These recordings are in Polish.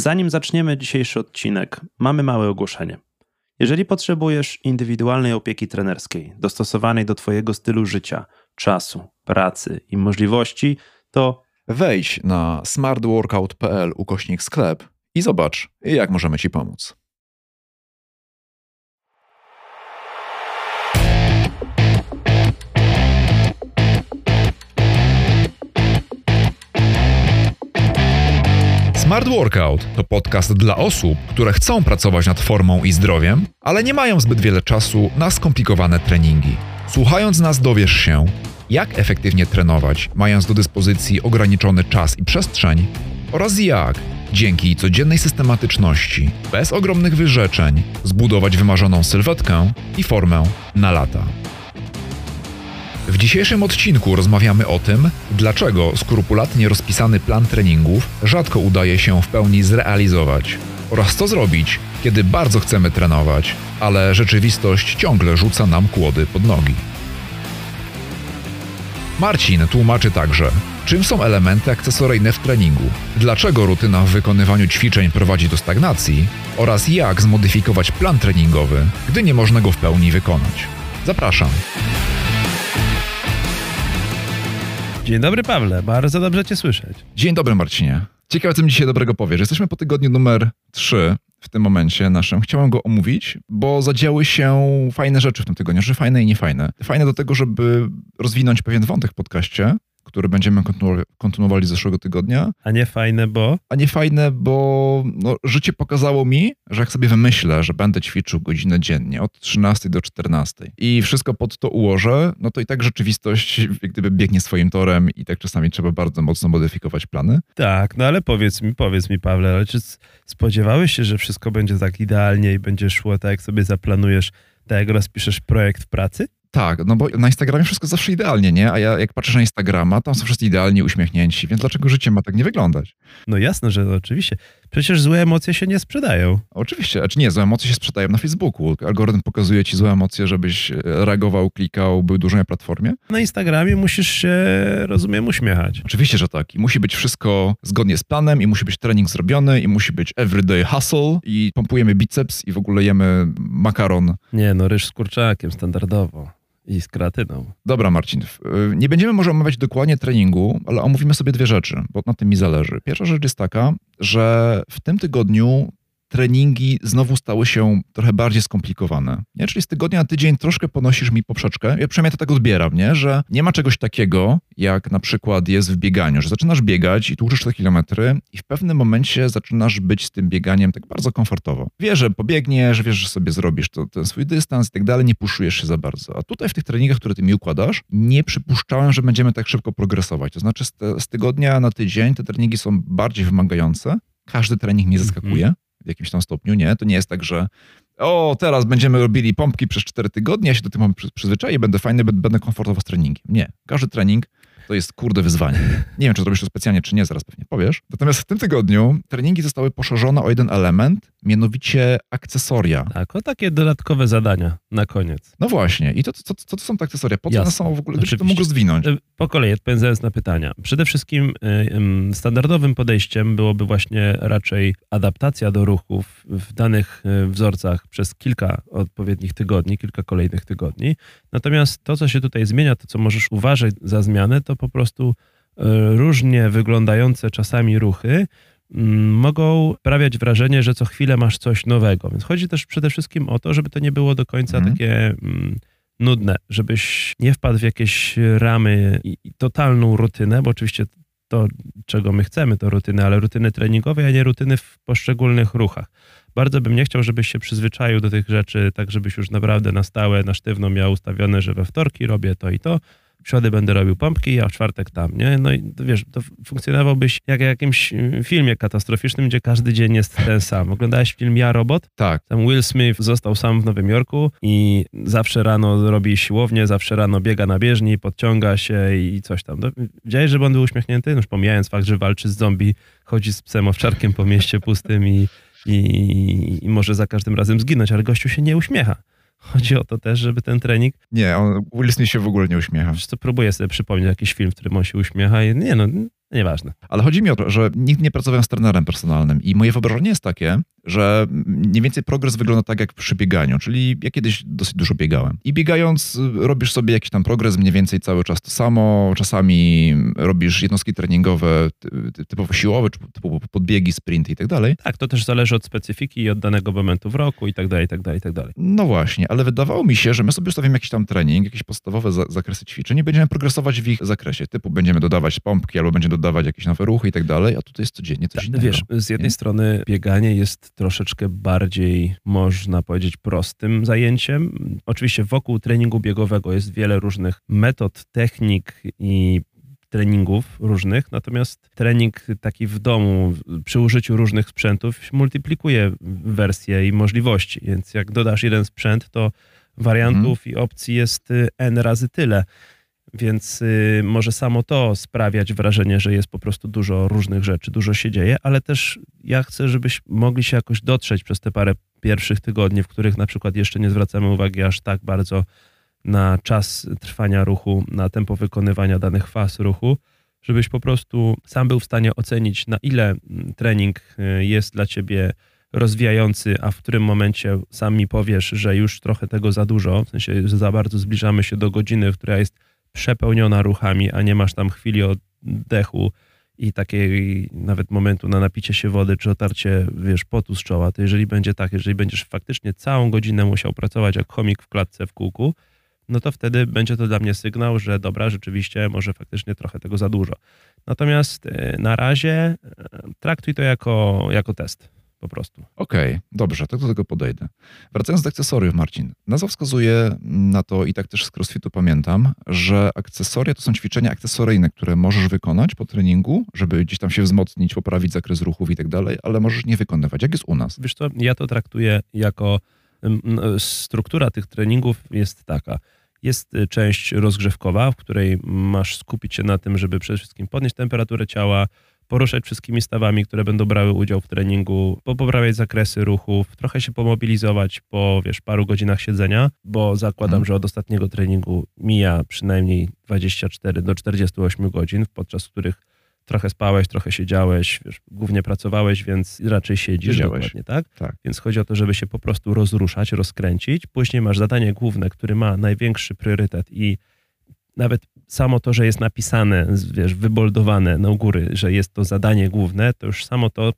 Zanim zaczniemy dzisiejszy odcinek, mamy małe ogłoszenie. Jeżeli potrzebujesz indywidualnej opieki trenerskiej, dostosowanej do Twojego stylu życia, czasu, pracy i możliwości, to Wejdź na smartworkout.pl ukośnik sklep i zobacz, jak możemy Ci pomóc. Smart Workout to podcast dla osób, które chcą pracować nad formą i zdrowiem, ale nie mają zbyt wiele czasu na skomplikowane treningi. Słuchając nas dowiesz się, jak efektywnie trenować, mając do dyspozycji ograniczony czas i przestrzeń, oraz jak, dzięki codziennej systematyczności, bez ogromnych wyrzeczeń, zbudować wymarzoną sylwetkę i formę na lata. W dzisiejszym odcinku rozmawiamy o tym, dlaczego skrupulatnie rozpisany plan treningów rzadko udaje się w pełni zrealizować oraz co zrobić, kiedy bardzo chcemy trenować, ale rzeczywistość ciągle rzuca nam kłody pod nogi. Marcin tłumaczy także, czym są elementy akcesoryjne w treningu, dlaczego rutyna w wykonywaniu ćwiczeń prowadzi do stagnacji oraz jak zmodyfikować plan treningowy, gdy nie można go w pełni wykonać. Zapraszam. Dzień dobry Pawle, bardzo dobrze Cię słyszeć. Dzień dobry Marcinie. Ciekawe, co mi dzisiaj dobrego powiesz. Jesteśmy po tygodniu numer 3 w tym momencie naszym. Chciałem go omówić, bo zadziały się fajne rzeczy w tym tygodniu, że fajne i niefajne. Fajne do tego, żeby rozwinąć pewien wątek w podcaście, który będziemy kontynu- kontynuowali z zeszłego tygodnia, A nie fajne, bo? a nie fajne, bo no, życie pokazało mi, że jak sobie wymyślę, że będę ćwiczył godzinę dziennie od 13 do 14 i wszystko pod to ułożę, no to i tak rzeczywistość jak gdyby biegnie swoim torem i tak czasami trzeba bardzo mocno modyfikować plany. Tak, no ale powiedz mi, powiedz mi Pawle, ale czy spodziewałeś się, że wszystko będzie tak idealnie i będzie szło tak, jak sobie zaplanujesz, tak jak rozpiszesz projekt w pracy? Tak, no bo na Instagramie wszystko zawsze idealnie, nie? A ja jak patrzę na Instagrama, tam są wszyscy idealnie uśmiechnięci, więc dlaczego życie ma tak nie wyglądać? No jasne, że oczywiście. Przecież złe emocje się nie sprzedają. Oczywiście, a czy nie, złe emocje się sprzedają na Facebooku. Algorytm pokazuje ci złe emocje, żebyś e, reagował, klikał, był dużo na platformie. Na Instagramie musisz się, rozumiem, uśmiechać. Oczywiście, że tak. I musi być wszystko zgodnie z planem, i musi być trening zrobiony, i musi być everyday hustle, i pompujemy biceps, i w ogóle jemy makaron. Nie, no ryż z kurczakiem standardowo i z kreatyną. Dobra, Marcin, y, nie będziemy może omawiać dokładnie treningu, ale omówimy sobie dwie rzeczy, bo na tym mi zależy. Pierwsza rzecz jest taka, że w tym tygodniu treningi znowu stały się trochę bardziej skomplikowane. Nie? Czyli z tygodnia na tydzień troszkę ponosisz mi poprzeczkę. Ja przynajmniej to tak odbieram, nie? że nie ma czegoś takiego, jak na przykład jest w bieganiu, że zaczynasz biegać i tłuczysz te kilometry i w pewnym momencie zaczynasz być z tym bieganiem tak bardzo komfortowo. Wiesz, że pobiegniesz, wiesz, że sobie zrobisz to, ten swój dystans i tak dalej, nie puszujesz się za bardzo. A tutaj w tych treningach, które ty mi układasz, nie przypuszczałem, że będziemy tak szybko progresować. To znaczy z, te, z tygodnia na tydzień te treningi są bardziej wymagające. Każdy trening mnie zaskakuje w jakimś tam stopniu, nie? To nie jest tak, że o, teraz będziemy robili pompki przez 4 tygodnie, ja się do tego mam przy- przyzwyczaić, będę fajny, będę komfortowo z treningiem. Nie. Każdy trening to jest kurde wyzwanie. Nie wiem, czy zrobisz to specjalnie, czy nie, zaraz pewnie powiesz. Natomiast w tym tygodniu treningi zostały poszerzone o jeden element, mianowicie akcesoria. Tak, o takie dodatkowe zadania na koniec. No właśnie. I to, co, co to są te akcesoria? Po co one są w ogóle? Gdybyś to mógł zwinąć? E, Po kolei, odpowiadając na pytania. Przede wszystkim ym, standardowym podejściem byłoby właśnie raczej adaptacja do ruchów w danych y, wzorcach przez kilka odpowiednich tygodni, kilka kolejnych tygodni. Natomiast to, co się tutaj zmienia, to co możesz uważać za zmianę, to po prostu y, różnie wyglądające czasami ruchy mm, mogą sprawiać wrażenie, że co chwilę masz coś nowego. Więc chodzi też przede wszystkim o to, żeby to nie było do końca Mhm. takie mm, nudne, żebyś nie wpadł w jakieś ramy i, i totalną rutynę, bo oczywiście to, czego my chcemy, to rutyny, ale rutyny treningowe, a nie rutyny w poszczególnych ruchach. Bardzo bym nie chciał, żebyś się przyzwyczaił do tych rzeczy, tak żebyś już naprawdę na stałe, na sztywno miał ustawione, że we wtorki robię to i to, w środę będę robił pompki, a w czwartek tam, nie? No i wiesz, to funkcjonowałbyś jak w jakimś y, filmie katastroficznym, gdzie każdy dzień jest ten sam. Oglądałeś film Ja, Robot? Tak. Tam Will Smith został sam w Nowym Jorku i zawsze rano robi siłownię, zawsze rano biega na bieżni, podciąga się i coś tam. No, Widziałeś, żeby on był uśmiechnięty? No już pomijając fakt, że walczy z zombie, chodzi z psem owczarkiem po mieście pustym i, i, i może za każdym razem zginąć, ale gościu się nie uśmiecha. Chodzi o to też, żeby ten trening, Nie, on, Will Smith się w ogóle nie uśmiecha. wiesz co, próbuję sobie przypomnieć jakiś film, w którym on się uśmiecha i nie no, Nieważne. Ale chodzi mi o to, że nigdy nie pracowałem z trenerem personalnym i moje wyobrażenie jest takie, że mniej więcej progres wygląda tak jak przy bieganiu, czyli ja kiedyś dosyć dużo biegałem. I biegając y, robisz sobie jakiś tam progres, mniej więcej cały czas to samo, czasami robisz jednostki treningowe typowo siłowe, czy typowo podbiegi, sprinty i tak dalej. Tak, to też zależy od specyfiki i od danego momentu w roku i tak dalej, i tak dalej, i tak dalej. No właśnie, ale wydawało mi się, że my sobie ustawimy jakiś tam trening, jakieś podstawowe za zakresy ćwiczeń i będziemy progresować w ich zakresie, typu będziemy dodawać pompki albo będziemy dodawać jakieś nowe ruchy i tak dalej, a tutaj jest codziennie coś tak, innego. Wiesz, z jednej nie? strony bieganie jest troszeczkę bardziej, można powiedzieć, prostym zajęciem. Oczywiście wokół treningu biegowego jest wiele różnych metod, technik i treningów różnych, natomiast trening taki w domu przy użyciu różnych sprzętów multiplikuje wersje i możliwości, więc jak dodasz jeden sprzęt, to wariantów mhm. i opcji jest y, n razy tyle. Więc y, może samo to sprawiać wrażenie, że jest po prostu dużo różnych rzeczy, dużo się dzieje, ale też ja chcę, żebyś mogli się jakoś dotrzeć przez te parę pierwszych tygodni, w których na przykład jeszcze nie zwracamy uwagi aż tak bardzo na czas trwania ruchu, na tempo wykonywania danych faz ruchu, żebyś po prostu sam był w stanie ocenić, na ile mm, trening y, jest dla ciebie rozwijający, a w którym momencie sam mi powiesz, że już trochę tego za dużo, w sensie za bardzo zbliżamy się do godziny, która jest przepełniona ruchami, a nie masz tam chwili oddechu i takiej nawet momentu na napicie się wody, czy otarcie, wiesz, potu z czoła, to jeżeli będzie tak, jeżeli będziesz faktycznie całą godzinę musiał pracować jak chomik w klatce w kółku, no to wtedy będzie to dla mnie sygnał, że dobra, rzeczywiście może faktycznie trochę tego za dużo. Natomiast e, na razie e, traktuj to jako, jako test po prostu. Okej, okay, dobrze, tak do tego podejdę. Wracając do akcesoriów, Marcin. Nazwa wskazuje na to, i tak też z crossfitu pamiętam, że akcesoria to są ćwiczenia akcesoryjne, które możesz wykonać po treningu, żeby gdzieś tam się wzmocnić, poprawić zakres ruchów i tak dalej, ale możesz nie wykonywać. Jak jest u nas? Wiesz co, ja to traktuję jako struktura tych treningów jest taka. Jest y, część rozgrzewkowa, w której masz skupić się na tym, żeby przede wszystkim podnieść temperaturę ciała, poruszać wszystkimi stawami, które będą brały udział w treningu, poprawiać zakresy ruchów, trochę się pomobilizować po, wiesz, paru godzinach siedzenia, bo zakładam, hmm. że od ostatniego treningu mija przynajmniej 24 do 48 godzin, podczas których trochę spałeś, trochę siedziałeś, wiesz, głównie pracowałeś, więc raczej siedzisz Siedziałeś. dokładnie, tak? tak? Więc chodzi o to, żeby się po prostu rozruszać, rozkręcić. Później masz zadanie główne, które ma największy priorytet i nawet samo to, że jest napisane, wiesz, wyboldowane na góry, że jest to zadanie główne, to już samo to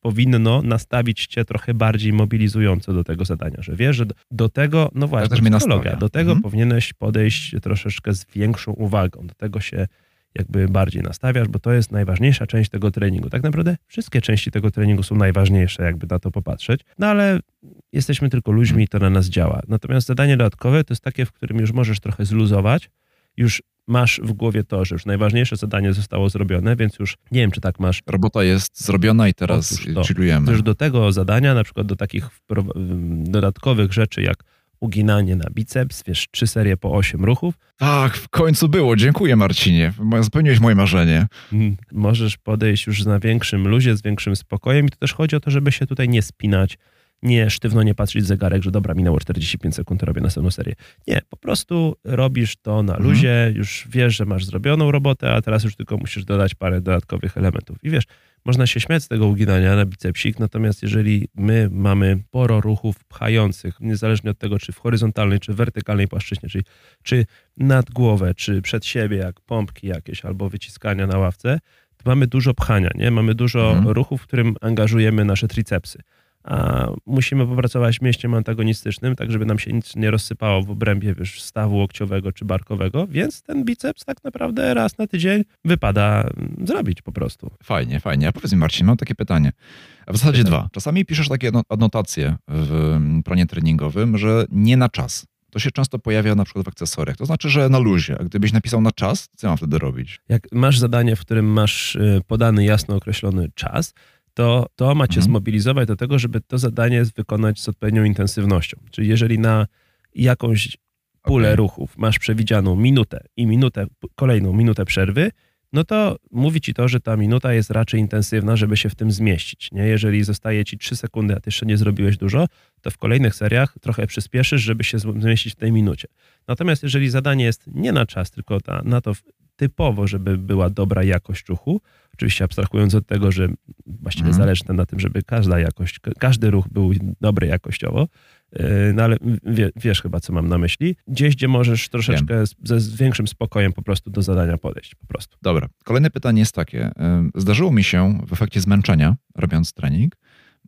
powinno nastawić cię trochę bardziej mobilizująco do tego zadania, że wiesz, że do, do tego, no właśnie, psychologia, do tego mhm. powinieneś podejść troszeczkę z większą uwagą, do tego się jakby bardziej nastawiasz, bo to jest najważniejsza część tego treningu. Tak naprawdę wszystkie części tego treningu są najważniejsze, jakby na to popatrzeć, no ale jesteśmy tylko ludźmi i to na nas działa. Natomiast zadanie dodatkowe to jest takie, w którym już możesz trochę zluzować, już masz w głowie to, że już najważniejsze zadanie zostało zrobione, więc już nie wiem, czy tak masz. Robota jest zrobiona i teraz chillujemy. Już do tego zadania, na przykład do takich dodatkowych rzeczy, jak uginanie na biceps, wiesz, trzy serie po osiem ruchów. Tak, w końcu było. Dziękuję Marcinie. Spełniłeś moje marzenie. Mm, możesz podejść już na większym luzie, z większym spokojem i to też chodzi o to, żeby się tutaj nie spinać, nie sztywno nie patrzeć w zegarek, że dobra, minęło 45 sekund, robię następną serię. Nie, po prostu robisz to na mhm. luzie, już wiesz, że masz zrobioną robotę, a teraz już tylko musisz dodać parę dodatkowych elementów. I wiesz, można się śmiać z tego uginania na bicepsik, natomiast jeżeli my mamy sporo ruchów pchających, niezależnie od tego, czy w horyzontalnej, czy w wertykalnej płaszczyźnie, czyli czy nad głowę, czy przed siebie, jak pompki jakieś, albo wyciskania na ławce, to mamy dużo pchania, nie? Mamy dużo mhm. ruchów, w którym angażujemy nasze tricepsy musimy popracować mieściem antagonistycznym, tak żeby nam się nic nie rozsypało w obrębie wiesz, stawu łokciowego czy barkowego, więc ten biceps tak naprawdę raz na tydzień wypada mm, zrobić po prostu. Fajnie, fajnie. A powiedz mi Marcin, mam takie pytanie. A w zasadzie dwa. Czasami piszesz takie adnotacje w mm, planie treningowym, że nie na czas. To się często pojawia na przykład w akcesoriach. To znaczy, że na luzie. A gdybyś napisał na czas, co mam wtedy robić? Jak masz zadanie, w którym masz y, podany jasno określony czas, to to macie mhm. zmobilizować do tego, żeby to zadanie wykonać z odpowiednią intensywnością. Czyli jeżeli na jakąś pulę okay. ruchów masz przewidzianą minutę i minutę, kolejną minutę przerwy, no to mówi ci to, że ta minuta jest raczej intensywna, żeby się w tym zmieścić. Nie? Jeżeli zostaje ci 3 sekundy, a ty jeszcze nie zrobiłeś dużo, to w kolejnych seriach trochę przyspieszysz, żeby się zmieścić w tej minucie. Natomiast jeżeli zadanie jest nie na czas, tylko na to typowo, żeby była dobra jakość ruchu. Oczywiście abstrahując od tego, że właściwie mhm. zależy na tym, żeby każda jakość, każdy ruch był dobry jakościowo, e, no ale wie, wiesz chyba, co mam na myśli. Gdzieś, gdzie możesz troszeczkę z, ze większym spokojem po prostu do zadania podejść, po prostu. Dobra. Kolejne pytanie jest takie. Zdarzyło mi się w efekcie zmęczenia, robiąc trening,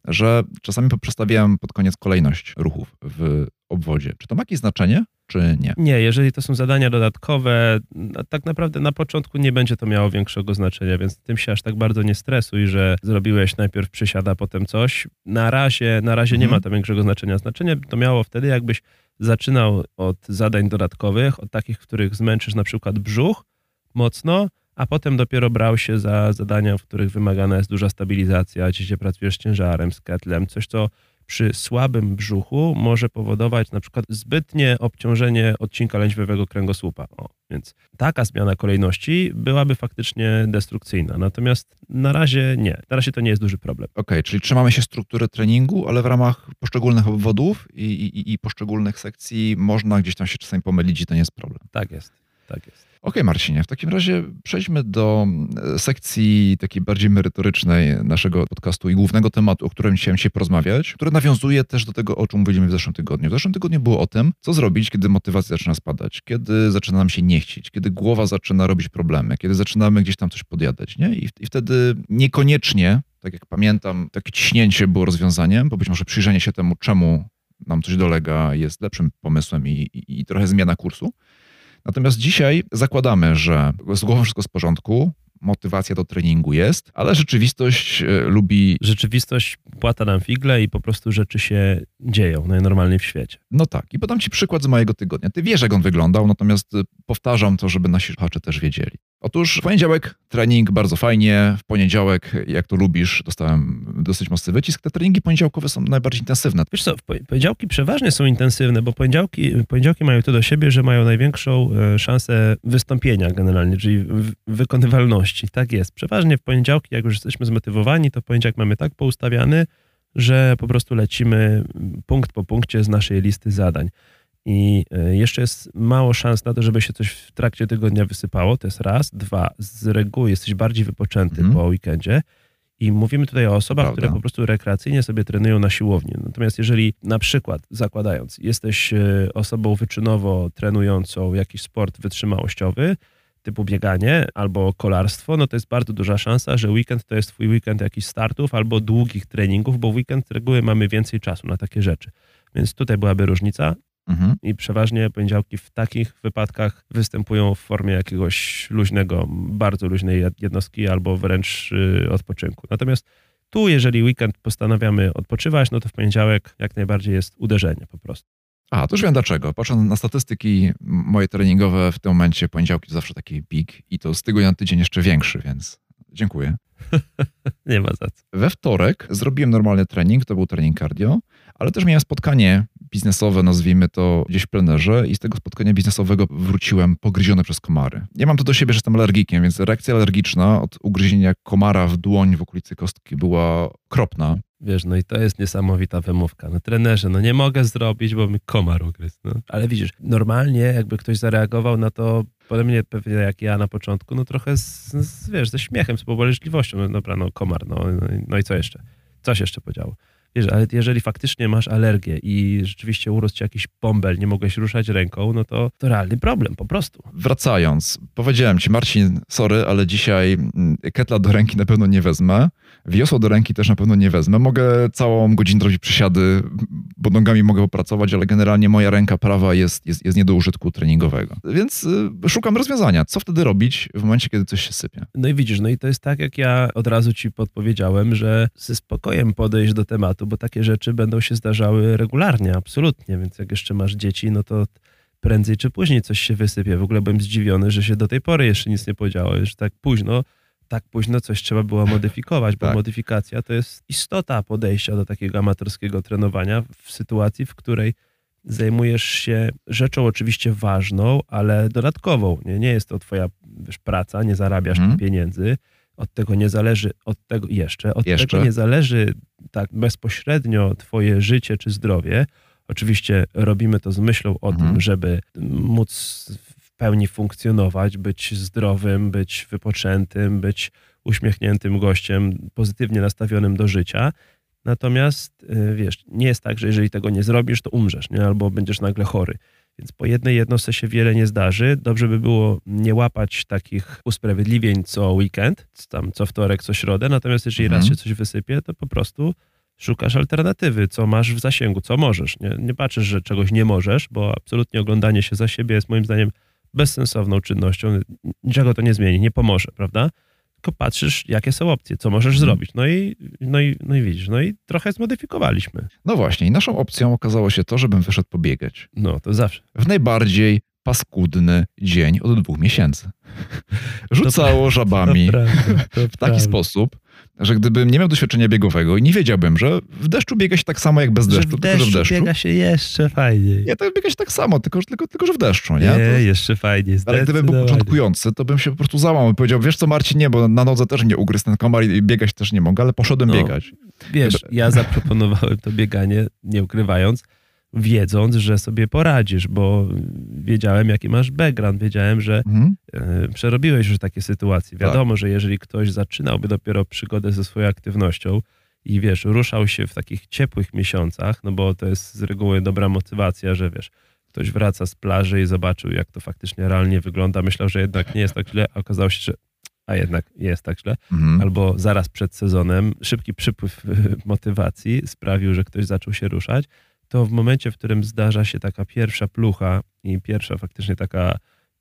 że czasami przestawiałem pod koniec kolejność ruchów w obwodzie. Czy to ma jakieś znaczenie, czy nie? Nie, jeżeli to są zadania dodatkowe, no, tak naprawdę na początku nie będzie to miało większego znaczenia, więc tym się aż tak bardzo nie stresuj, że zrobiłeś najpierw przysiada, potem coś. Na razie, na razie mhm. nie ma to większego znaczenia. Znaczenie to miało wtedy, jakbyś zaczynał od zadań dodatkowych, od takich, w których zmęczysz na przykład brzuch mocno, a potem dopiero brał się za zadania, w których wymagana jest duża stabilizacja, gdzie pracujesz z ciężarem, z ketlem, coś co przy słabym brzuchu może powodować na przykład zbytnie obciążenie odcinka lędźwiowego kręgosłupa. O, więc taka zmiana kolejności byłaby faktycznie destrukcyjna. Natomiast na razie nie. Na razie to nie jest duży problem. Okej, okay, czyli trzymamy się struktury treningu, ale w ramach poszczególnych obwodów i, i, i poszczególnych sekcji można gdzieś tam się czasami pomylić i to nie jest problem. Tak jest, tak jest. Okej, okay, Marcinie, w takim razie przejdźmy do e, sekcji takiej bardziej merytorycznej naszego podcastu i głównego tematu, o którym chciałem dzisiaj porozmawiać, który nawiązuje też do tego, o czym mówiliśmy w zeszłym tygodniu. W zeszłym tygodniu było o tym, co zrobić, kiedy motywacja zaczyna spadać, kiedy zaczyna nam się nie chcieć, kiedy głowa zaczyna robić problemy, kiedy zaczynamy gdzieś tam coś podjadać, nie? I, i wtedy niekoniecznie, tak jak pamiętam, takie ciśnięcie było rozwiązaniem, bo być może przyjrzenie się temu, czemu nam coś dolega, jest lepszym pomysłem i, i, i trochę zmiana kursu. Natomiast dzisiaj zakładamy, że z głową wszystko w porządku, motywacja do treningu jest, ale rzeczywistość e, lubi. Rzeczywistość płata nam figle i po prostu rzeczy się dzieją najnormalniej w świecie. No tak. I podam Ci przykład z mojego tygodnia. Ty wiesz, jak on wyglądał, natomiast e, powtarzam to, żeby nasi słuchacze też wiedzieli. Otóż w poniedziałek trening bardzo fajnie, w poniedziałek, jak to lubisz, dostałem dosyć mocny wycisk. Te treningi poniedziałkowe są najbardziej intensywne. Wiesz co, poniedziałki przeważnie są intensywne, bo poniedziałki, poniedziałki mają to do siebie, że mają największą e, szansę wystąpienia generalnie, czyli wykonywalności. Tak jest. Przeważnie w poniedziałki, jak już jesteśmy zmotywowani, to poniedziałek mamy tak poustawiany, że po prostu lecimy punkt po punkcie z naszej listy zadań. I e, jeszcze jest mało szans na to, żeby się coś w trakcie tygodnia wysypało. To jest raz. Dwa, z reguły jesteś bardziej wypoczęty mm. po weekendzie. I mówimy tutaj o osobach, Prawda. które po prostu rekreacyjnie sobie trenują na siłowni. Natomiast jeżeli na przykład, zakładając, jesteś e, osobą wyczynowo trenującą jakiś sport wytrzymałościowy, typu bieganie albo kolarstwo, no to jest bardzo duża szansa, że weekend to jest twój weekend jakichś startów albo długich treningów, bo weekend z reguły mamy więcej czasu na takie rzeczy. Więc tutaj byłaby różnica. Mhm. I przeważnie poniedziałki w takich wypadkach występują w formie jakiegoś luźnego, bardzo luźnej jednostki albo wręcz y, odpoczynku. Natomiast tu, jeżeli weekend postanawiamy odpoczywać, no to w poniedziałek jak najbardziej jest uderzenie po prostu. A, to już wiem dlaczego. Patrząc na statystyki moje treningowe, w tym momencie poniedziałki to zawsze taki pik i to z tygodnia na tydzień jeszcze większy, więc dziękuję. Nie ma za co. We wtorek zrobiłem normalny trening, to był trening cardio, ale też miałem spotkanie biznesowe, nazwijmy to gdzieś w plenerze i z tego spotkania biznesowego wróciłem pogryziony przez komary. Ja mam to do siebie, że jestem alergikiem, więc reakcja alergiczna od ugryzienia komara w dłoń w okolicy kostki była kropna. Wiesz, no i to jest niesamowita wymówka. No trenerze, no nie mogę zrobić, bo mi komar ugryzł. No. Ale widzisz, normalnie jakby ktoś zareagował na to podobnie pewnie jak ja na początku, no trochę z, z wiesz, ze śmiechem, z poboleżliwością. No dobra, no komar, no, no, no i co jeszcze? Coś jeszcze podziało. Wiesz, ale jeżeli faktycznie masz alergię i rzeczywiście urósł ci jakiś bąbel, nie mogłeś ruszać ręką, no to to realny problem, po prostu. Wracając, powiedziałem ci, Marcin, sorry, ale dzisiaj mm, ketla do ręki na pewno nie wezmę, wiosło do ręki też na pewno nie wezmę. Mogę całą godzinę robić przysiady, bo nogami mogę opracować, ale generalnie moja ręka prawa jest, jest, jest nie do użytku treningowego. Więc y, szukam rozwiązania. Co wtedy robić w momencie, kiedy coś się sypie? No i widzisz, no i to jest tak, jak ja od razu ci podpowiedziałem, że ze spokojem podejść do tematu, bo takie rzeczy będą się zdarzały regularnie, absolutnie. Więc jak jeszcze masz dzieci, no to prędzej czy później coś się wysypie. W ogóle byłem zdziwiony, że się do tej pory jeszcze nic nie podziało, że tak późno, tak późno coś trzeba było modyfikować, bo tak. modyfikacja to jest istota podejścia do takiego amatorskiego trenowania w sytuacji, w której zajmujesz się rzeczą oczywiście ważną, ale dodatkową. Nie, nie jest to twoja wiesz, praca, nie zarabiasz hmm. pieniędzy, od tego nie zależy, od tego jeszcze, od jeszcze? tego nie zależy tak bezpośrednio twoje życie czy zdrowie. Oczywiście robimy to z myślą o mhm. tym, żeby móc pełni funkcjonować, być zdrowym, być wypoczętym, być uśmiechniętym gościem, pozytywnie nastawionym do życia. Natomiast y, wiesz, nie jest tak, że jeżeli tego nie zrobisz, to umrzesz, nie? albo będziesz nagle chory. Więc po jednej jednostce się wiele nie zdarzy. Dobrze by było nie łapać takich usprawiedliwień co weekend, tam co wtorek, co środę. Natomiast jeżeli Mhm. raz się coś wysypie, to po prostu szukasz alternatywy, co masz w zasięgu, co możesz. Nie, nie patrzysz, że czegoś nie możesz, bo absolutnie oglądanie się za siebie jest moim zdaniem bezsensowną czynnością. Niczego to nie zmieni, nie pomoże, prawda? Tylko patrzysz, jakie są opcje, co możesz Mhm. zrobić. No i, no, i, no i widzisz, no i trochę zmodyfikowaliśmy. No właśnie, i naszą opcją okazało się to, żebym wyszedł pobiegać. No, to zawsze. W najbardziej paskudny dzień od dwóch miesięcy. Rzucało żabami To prawda, to w taki sposób, że gdybym nie miał doświadczenia biegowego i nie wiedziałbym, że w deszczu biega się tak samo jak bez Że deszczu, w tylko że w deszczu biega się jeszcze fajniej. Nie, to biega się tak samo, tylko, tylko, tylko że w deszczu, nie? Nie, To- jeszcze fajniej. Ale gdybym był początkujący, to bym się po prostu załamał i powiedział, wiesz co Marcin, nie, bo na nodze też nie ugryzł ten komar i biegać też nie mogę, ale poszedłem No. biegać. Wiesz, ja zaproponowałem to bieganie, nie ukrywając, wiedząc, że sobie poradzisz, bo wiedziałem, jaki masz background, wiedziałem, że Mhm. e, przerobiłeś już takie sytuacje. Tak. Wiadomo, że jeżeli ktoś zaczynałby dopiero przygodę ze swoją aktywnością i wiesz, ruszał się w takich ciepłych miesiącach, no bo to jest z reguły dobra motywacja, że wiesz, ktoś wraca z plaży i zobaczył, jak to faktycznie realnie wygląda. Myślał, że jednak nie jest tak źle, a okazało się, że a jednak jest tak źle. Mhm. Albo zaraz przed sezonem szybki przypływ y, motywacji sprawił, że ktoś zaczął się ruszać, to w momencie, w którym zdarza się taka pierwsza plucha i pierwsza faktycznie taka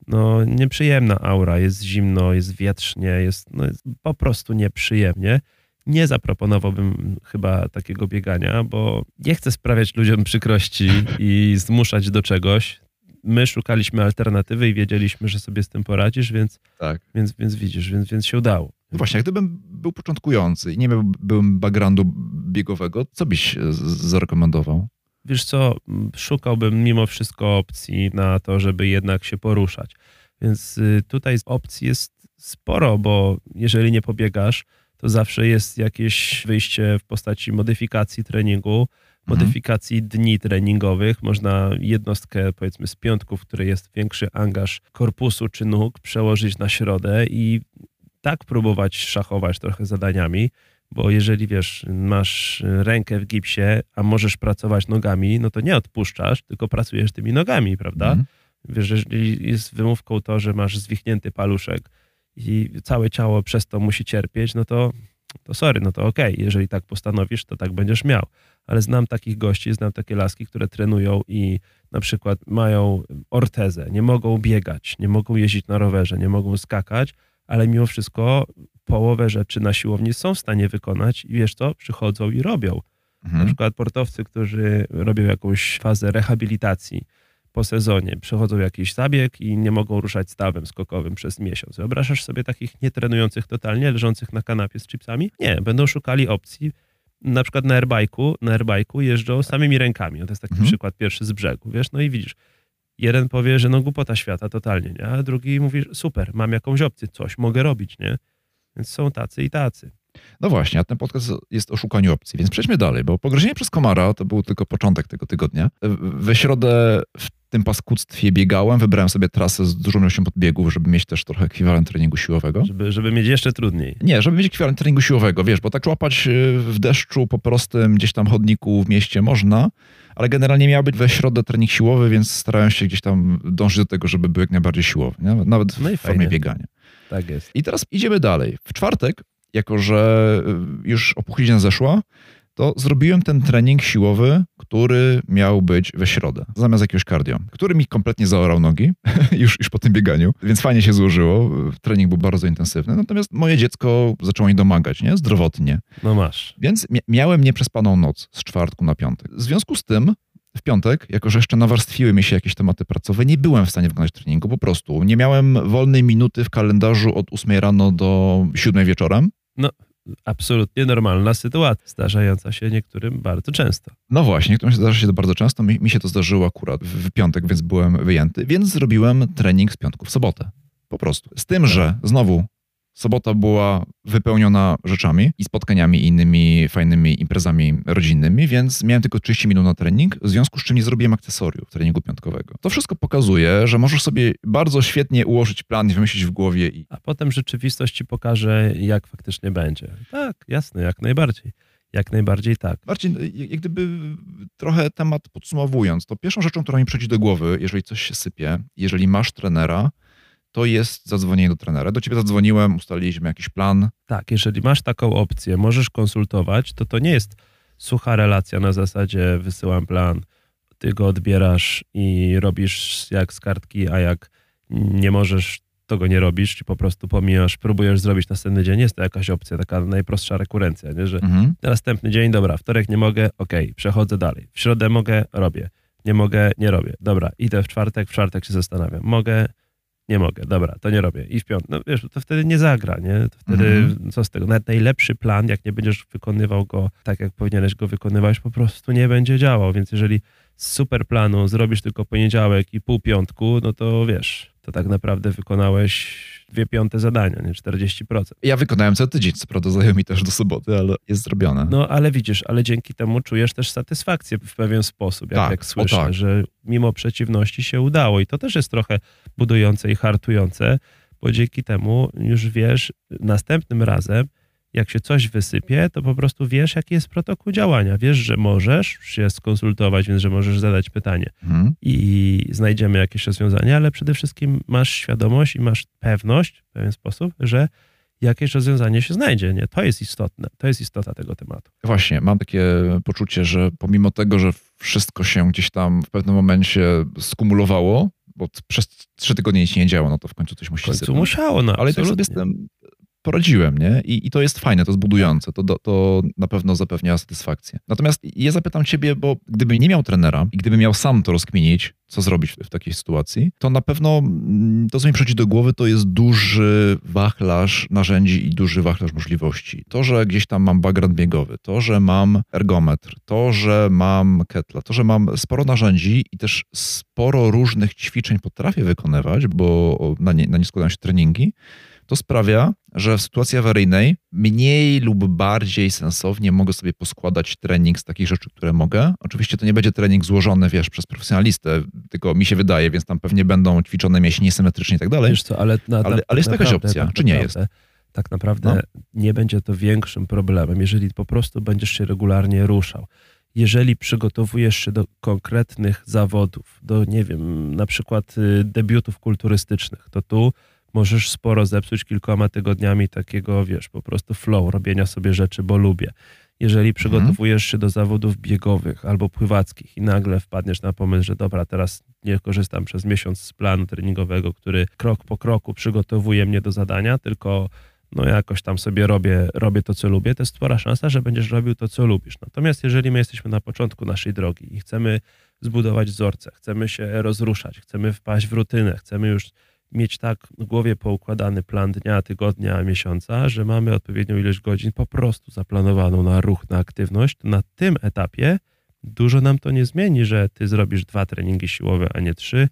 no, nieprzyjemna aura, jest zimno, jest wietrznie, jest, no, jest po prostu nieprzyjemnie, nie zaproponowałbym chyba takiego biegania, bo nie chcę sprawiać ludziom przykrości i zmuszać do czegoś. My szukaliśmy alternatywy i wiedzieliśmy, że sobie z tym poradzisz, więc, Tak. więc, więc widzisz, więc, więc się udało. No właśnie, gdybym był początkujący i nie miałbym backgroundu biegowego, co byś zarekomendował? Wiesz co, szukałbym mimo wszystko opcji na to, żeby jednak się poruszać. Więc y, tutaj opcji jest sporo, bo jeżeli nie pobiegasz, to zawsze jest jakieś wyjście w postaci modyfikacji treningu, modyfikacji dni treningowych. Można jednostkę, powiedzmy, z piątków, w której jest większy angaż korpusu czy nóg, przełożyć na środę i tak próbować szachować trochę zadaniami, bo jeżeli wiesz, masz rękę w gipsie, a możesz pracować nogami, no to nie odpuszczasz, tylko pracujesz tymi nogami, prawda? Mhm. Wiesz, jeżeli jest wymówką to, że masz zwichnięty paluszek i całe ciało przez to musi cierpieć, no to, to sorry, no to okej, jeżeli tak postanowisz, to tak będziesz miał. Ale znam takich gości, znam takie laski, które trenują i na przykład mają ortezę, nie mogą biegać, nie mogą jeździć na rowerze, nie mogą skakać, ale mimo wszystko połowę rzeczy na siłowni są w stanie wykonać i wiesz co, przychodzą i robią. Na Mhm. przykład sportowcy, którzy robią jakąś fazę rehabilitacji po sezonie, przechodzą jakiś zabieg i nie mogą ruszać stawem skokowym przez miesiąc. Wyobrażasz sobie takich nietrenujących totalnie, leżących na kanapie z chipsami? Nie, będą szukali opcji. Na przykład na airbike'u, na airbike'u jeżdżą samymi rękami. No to jest taki Mhm. przykład pierwszy z brzegu, wiesz? No i widzisz, jeden powie, że no głupota świata totalnie, nie? A drugi mówi, super, mam jakąś opcję, coś mogę robić, nie? Więc są tacy i tacy. No właśnie, a ten podcast jest o szukaniu opcji, więc przejdźmy dalej, bo pogryzienie przez komara to był tylko początek tego tygodnia. We środę w tym paskudztwie biegałem, wybrałem sobie trasę z dużą ilością podbiegów, żeby mieć też trochę ekwiwalent treningu siłowego. Żeby, żeby mieć jeszcze trudniej. Nie, żeby mieć ekwiwalent treningu siłowego, wiesz, bo tak łapać y, w deszczu po prostym gdzieś tam chodniku w mieście można, ale generalnie miał być we środę trening siłowy, więc starałem się gdzieś tam dążyć do tego, żeby był jak najbardziej siłowy, nie? nawet w No formie biegania. Tak jest. I teraz idziemy dalej. W czwartek, jako że y, już opuchlizna zeszła, to zrobiłem ten trening siłowy, który miał być we środę, zamiast jakiegoś cardio, który mi kompletnie zaorał nogi już, już po tym bieganiu, więc fajnie się złożyło. Trening był bardzo intensywny, natomiast moje dziecko zaczęło mi domagać, nie? Zdrowotnie. No masz. Więc mia- miałem nieprzespaną noc z czwartku na piątek. W związku z tym w piątek, jako że jeszcze nawarstwiły mi się jakieś tematy pracowe, nie byłem w stanie wykonać treningu po prostu. Nie miałem wolnej minuty w kalendarzu od 8 rano do 7 wieczorem. Absolutnie normalna sytuacja, zdarzająca się niektórym bardzo często. No właśnie, niektórym zdarza się to bardzo często. Mi, mi się to zdarzyło akurat w, w piątek, więc byłem wyjęty. Więc zrobiłem trening z piątku w sobotę. Po prostu. Z tym, że znowu Sobota była wypełniona rzeczami i spotkaniami i innymi fajnymi imprezami rodzinnymi, więc miałem tylko 30 minut na trening, w związku z czym nie zrobiłem akcesoriów treningu piątkowego. To wszystko pokazuje, że możesz sobie bardzo świetnie ułożyć plan i wymyślić w głowie. I... A potem rzeczywistość ci pokaże, jak faktycznie będzie. Tak, jasne, jak najbardziej. Jak najbardziej tak. Marcin, jak gdyby trochę temat podsumowując, to pierwszą rzeczą, która mi przychodzi do głowy, jeżeli coś się sypie, jeżeli masz trenera, to jest zadzwonienie do trenera. Do ciebie zadzwoniłem, ustaliliśmy jakiś plan. Tak, jeżeli masz taką opcję, możesz konsultować, to to nie jest sucha relacja na zasadzie wysyłam plan, ty go odbierasz i robisz jak z kartki, a jak nie możesz, to go nie robisz, czy po prostu pomijasz, próbujesz zrobić następny dzień. Jest to jakaś opcja, taka najprostsza rekurencja, nie? że mhm. następny dzień, dobra, wtorek nie mogę, okej, okay, przechodzę dalej. W środę mogę, robię. Nie mogę, nie robię. Dobra, idę w czwartek, w czwartek się zastanawiam. Mogę, nie mogę, dobra, to nie robię. I w piątek, no wiesz, to wtedy nie zagra, nie? To wtedy mhm. co z tego? Nawet najlepszy plan, jak nie będziesz wykonywał go tak, jak powinieneś go wykonywać, po prostu nie będzie działał. Więc jeżeli z super planu zrobisz tylko poniedziałek i pół piątku, no to wiesz, to tak naprawdę wykonałeś dwie piąte zadania, nie 40%. Ja wykonałem co tydzień, co prawda zajął mi też do soboty, ale jest zrobione. No ale widzisz, ale dzięki temu czujesz też satysfakcję w pewien sposób, jak, tak, jak słyszę, tak. że mimo przeciwności się udało i to też jest trochę budujące i hartujące, bo dzięki temu już wiesz następnym razem, jak się coś wysypie, to po prostu wiesz, jaki jest protokół działania. Wiesz, że możesz się skonsultować, więc że możesz zadać pytanie mhm. i znajdziemy jakieś rozwiązanie, ale przede wszystkim masz świadomość i masz pewność w pewien sposób, że jakieś rozwiązanie się znajdzie. Nie? To jest istotne. To jest istota tego tematu. Właśnie, mam takie poczucie, że pomimo tego, że wszystko się gdzieś tam w pewnym momencie skumulowało, bo przez trzy tygodnie nic nie działo, no to w końcu coś musi w końcu musiało, no Ale też sobie z tym poradziłem, nie? I, I, to jest fajne, to jest budujące, to, to na pewno zapewnia satysfakcję. Natomiast ja zapytam ciebie, bo gdyby nie miał trenera i gdyby miał sam to rozkminić, co zrobić w, w takiej sytuacji, to na pewno mm, to, co mi przychodzi do głowy, to jest duży wachlarz narzędzi i duży wachlarz możliwości. To, że gdzieś tam mam background biegowy, to, że mam ergometr, to, że mam ketla, to, że mam sporo narzędzi i też sporo różnych ćwiczeń potrafię wykonywać, bo na nie, na nie składają się treningi, to sprawia, że w sytuacji awaryjnej mniej lub bardziej sensownie mogę sobie poskładać trening z takich rzeczy, które mogę. Oczywiście to nie będzie trening złożony, wiesz, przez profesjonalistę, tylko mi się wydaje, więc tam pewnie będą ćwiczone mięśnie niesymetrycznie i tak dalej. Wiesz co, ale, na, ale, ale jest jakaś opcja, tak czy nie jest? Tak naprawdę no. nie będzie to większym problemem, jeżeli po prostu będziesz się regularnie ruszał jeżeli przygotowujesz się do konkretnych zawodów, do nie wiem, na przykład y, debiutów kulturystycznych, to tu możesz sporo zepsuć kilkoma tygodniami takiego, wiesz, po prostu flow, robienia sobie rzeczy, bo lubię. Jeżeli przygotowujesz się do zawodów biegowych albo pływackich i nagle wpadniesz na pomysł, że dobra, teraz nie korzystam przez miesiąc z planu treningowego, który krok po kroku przygotowuje mnie do zadania, tylko no jakoś tam sobie robię, robię to, co lubię, to jest spora szansa, że będziesz robił to, co lubisz. Natomiast jeżeli my jesteśmy na początku naszej drogi i chcemy zbudować wzorce, chcemy się rozruszać, chcemy wpaść w rutynę, chcemy już mieć tak w głowie poukładany plan dnia, tygodnia, miesiąca, że mamy odpowiednią ilość godzin po prostu zaplanowaną na ruch, na aktywność, to na tym etapie dużo nam to nie zmieni, że ty zrobisz dwa treningi siłowe, a nie trzy,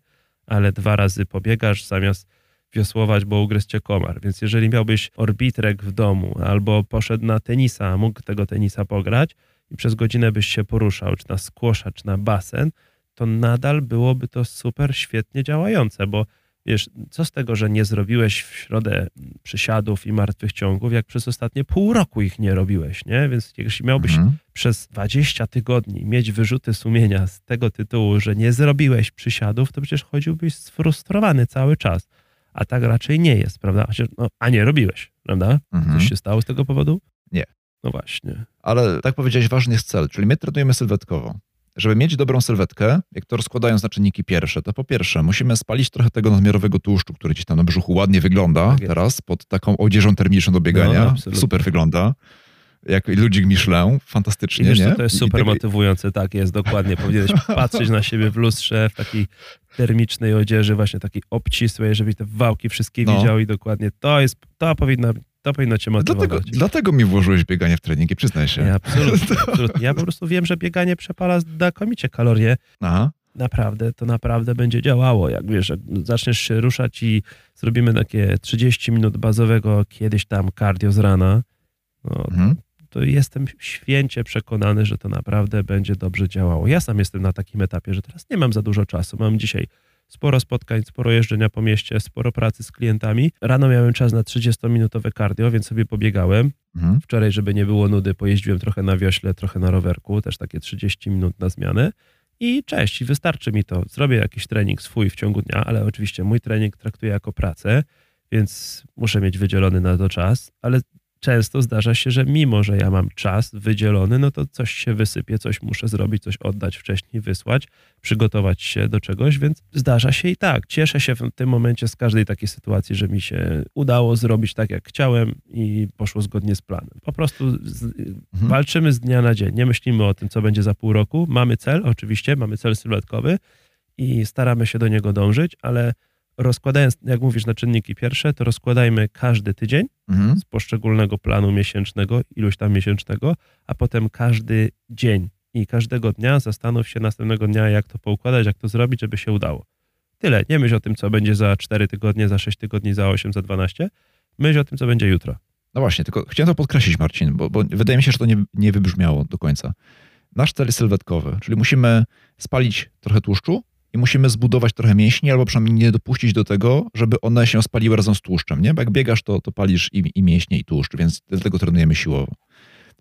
ale dwa razy pobiegasz zamiast wiosłować, bo ugryzł cię komar. Więc jeżeli miałbyś orbitrek w domu albo poszedł na tenisa, mógł tego tenisa pograć i przez godzinę byś się poruszał, czy na skłosza, czy na basen, to nadal byłoby to super świetnie działające, bo wiesz, co z tego, że nie zrobiłeś w środę przysiadów i martwych ciągów, jak przez ostatnie pół roku ich nie robiłeś, nie? Więc jeśli miałbyś mhm. przez 20 tygodni mieć wyrzuty sumienia z tego tytułu, że nie zrobiłeś przysiadów, to przecież chodziłbyś sfrustrowany cały czas. A tak raczej nie jest, prawda? No, a nie robiłeś, prawda? Mhm. Coś się stało z tego powodu? Nie. No właśnie. Ale tak powiedziałeś, ważny jest cel, czyli my trenujemy sylwetkowo żeby mieć dobrą sylwetkę, jak to rozkładając na czynniki pierwsze, to po pierwsze musimy spalić trochę tego nadmiarowego tłuszczu, który gdzieś tam na brzuchu ładnie wygląda tak teraz, pod taką odzieżą termiczną do biegania. No, Super wygląda. Jak ludzik Michelin, fantastycznie, I wiesz, nie? To jest super motywujące, tak jest, dokładnie. Powinieneś patrzeć na siebie w lustrze, w takiej termicznej odzieży, właśnie takiej obcisłej, żeby te wałki wszystkie no. widział i dokładnie to jest, to powinna to powinno cię motywować. Dlatego, dlatego mi włożyłeś bieganie w treningi, przyznaj się. Ja, absolutnie, absolutnie. Ja po prostu wiem, że bieganie przepala znakomicie kalorie. Aha. naprawdę, to naprawdę będzie działało. Jak wiesz, jak zaczniesz się ruszać i zrobimy takie 30 minut bazowego kiedyś tam cardio z rana, no, Mhm. to jestem święcie przekonany, że to naprawdę będzie dobrze działało. Ja sam jestem na takim etapie, że teraz nie mam za dużo czasu. Mam dzisiaj sporo spotkań, sporo jeżdżenia po mieście, sporo pracy z klientami. Rano miałem czas na 30-minutowe cardio, więc sobie pobiegałem. Mhm. Wczoraj, żeby nie było nudy, pojeździłem trochę na wiośle, trochę na rowerku, też takie 30 minut na zmianę. I cześć, wystarczy mi to. Zrobię jakiś trening swój w ciągu dnia, ale oczywiście mój trening traktuję jako pracę, więc muszę mieć wydzielony na to czas, ale często zdarza się, że mimo, że ja mam czas wydzielony, no to coś się wysypie, coś muszę zrobić, coś oddać wcześniej, wysłać, przygotować się do czegoś, więc zdarza się i tak. Cieszę się w tym momencie z każdej takiej sytuacji, że mi się udało zrobić tak, jak chciałem i poszło zgodnie z planem. Po prostu z, walczymy z dnia na dzień. Nie myślimy o tym, co będzie za pół roku. Mamy cel, oczywiście, mamy cel sylwetkowy i staramy się do niego dążyć, ale rozkładając, jak mówisz, na czynniki pierwsze, to rozkładajmy każdy tydzień Mhm. z poszczególnego planu miesięcznego, iluś tam miesięcznego, a potem każdy dzień i każdego dnia zastanów się następnego dnia, jak to poukładać, jak to zrobić, żeby się udało. Tyle. Nie myśl o tym, co będzie za 4 tygodnie, za 6 tygodni, za 8, za 12. Myśl o tym, co będzie jutro. No właśnie, tylko chciałem to podkreślić, Marcin, bo, bo wydaje mi się, że to nie, nie wybrzmiało do końca. Nasz cel jest sylwetkowy, czyli musimy spalić trochę tłuszczu i musimy zbudować trochę mięśni, albo przynajmniej nie dopuścić do tego, żeby one się spaliły razem z tłuszczem, nie? Bo jak biegasz, to, to palisz i, i mięśnie, i tłuszcz, więc dlatego trenujemy siłowo.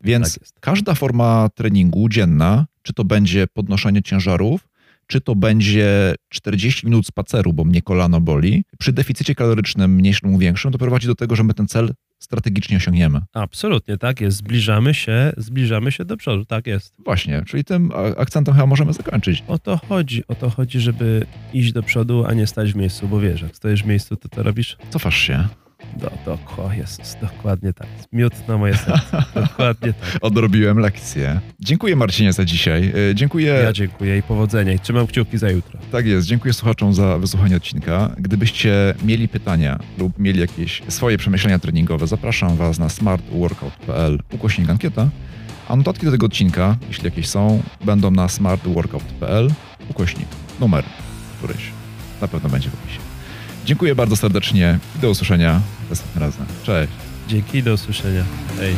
Więc Tak każda forma treningu dzienna, czy to będzie podnoszenie ciężarów, czy to będzie 40 minut spaceru, bo mnie kolano boli, przy deficycie kalorycznym mniejszym lub większym, to prowadzi do tego, że my ten cel strategicznie osiągniemy. Absolutnie, tak jest. Zbliżamy się, zbliżamy się do przodu, tak jest. Właśnie, czyli tym akcentem chyba możemy zakończyć. O to chodzi, o to chodzi, żeby iść do przodu, a nie stać w miejscu, bo wiesz, jak stoisz w miejscu, to to robisz Cofasz się, do, do, o Jezus, dokładnie tak. Miód na moje serce, dokładnie tak. odrobiłem lekcję. Dziękuję Marcinie za dzisiaj. E, Dziękuję, Ja dziękuję i powodzenia i trzymam kciuki za jutro. tak jest, dziękuję słuchaczom za wysłuchanie odcinka. Gdybyście mieli pytania lub mieli jakieś swoje przemyślenia treningowe, zapraszam Was na smartworkout.pl ukośnik ankieta, a notatki do tego odcinka, jeśli jakieś są, będą na smartworkout.pl ukośnik numer któryś. Na pewno będzie w opisie. Dziękuję bardzo serdecznie i do usłyszenia następnym razem. Cześć! Dzięki, do usłyszenia. Hej.